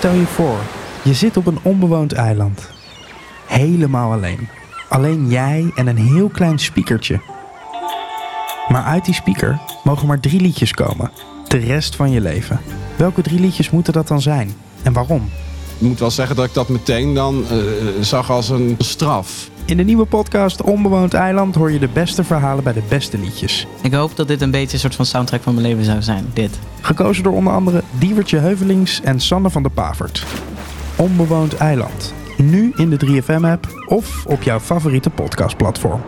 Stel je voor, je zit op een onbewoond eiland. Helemaal alleen. Alleen jij en een heel klein speakertje. Maar uit die speaker mogen maar drie liedjes komen. De rest van je leven. Welke drie liedjes moeten dat dan zijn? En waarom? Ik moet wel zeggen dat ik dat meteen dan eh, zag als een straf. In de nieuwe podcast Onbewoond Eiland hoor je de beste verhalen bij de beste liedjes. Ik hoop dat dit een beetje een soort van soundtrack van mijn leven zou zijn. Dit. Gekozen door onder andere Diewertje Heuvelings en Sanne van der Pavert. Onbewoond Eiland. Nu in de 3FM-app of op jouw favoriete podcastplatform.